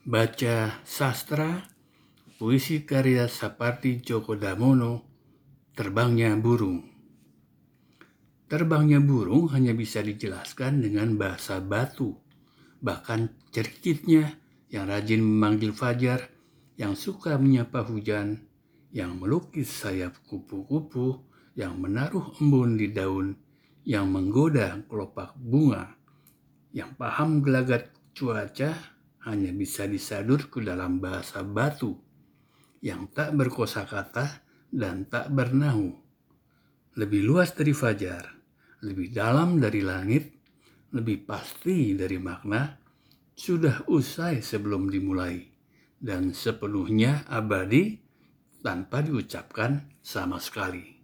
Baca sastra, puisi karya Sapardi Djoko Damono, Terbangnya Burung. Terbangnya burung hanya bisa dijelaskan dengan bahasa batu. Bahkan cerikitnya yang rajin memanggil fajar, yang suka menyapa hujan, yang melukis sayap kupu-kupu, yang menaruh embun di daun, yang menggoda kelopak bunga, yang paham gelagat cuaca hanya bisa disadur ke dalam bahasa batu yang tak berkosakata dan tak bernahu. Lebih luas dari fajar, lebih dalam dari langit, lebih pasti dari makna, sudah usai sebelum dimulai, dan sepenuhnya abadi tanpa diucapkan sama sekali.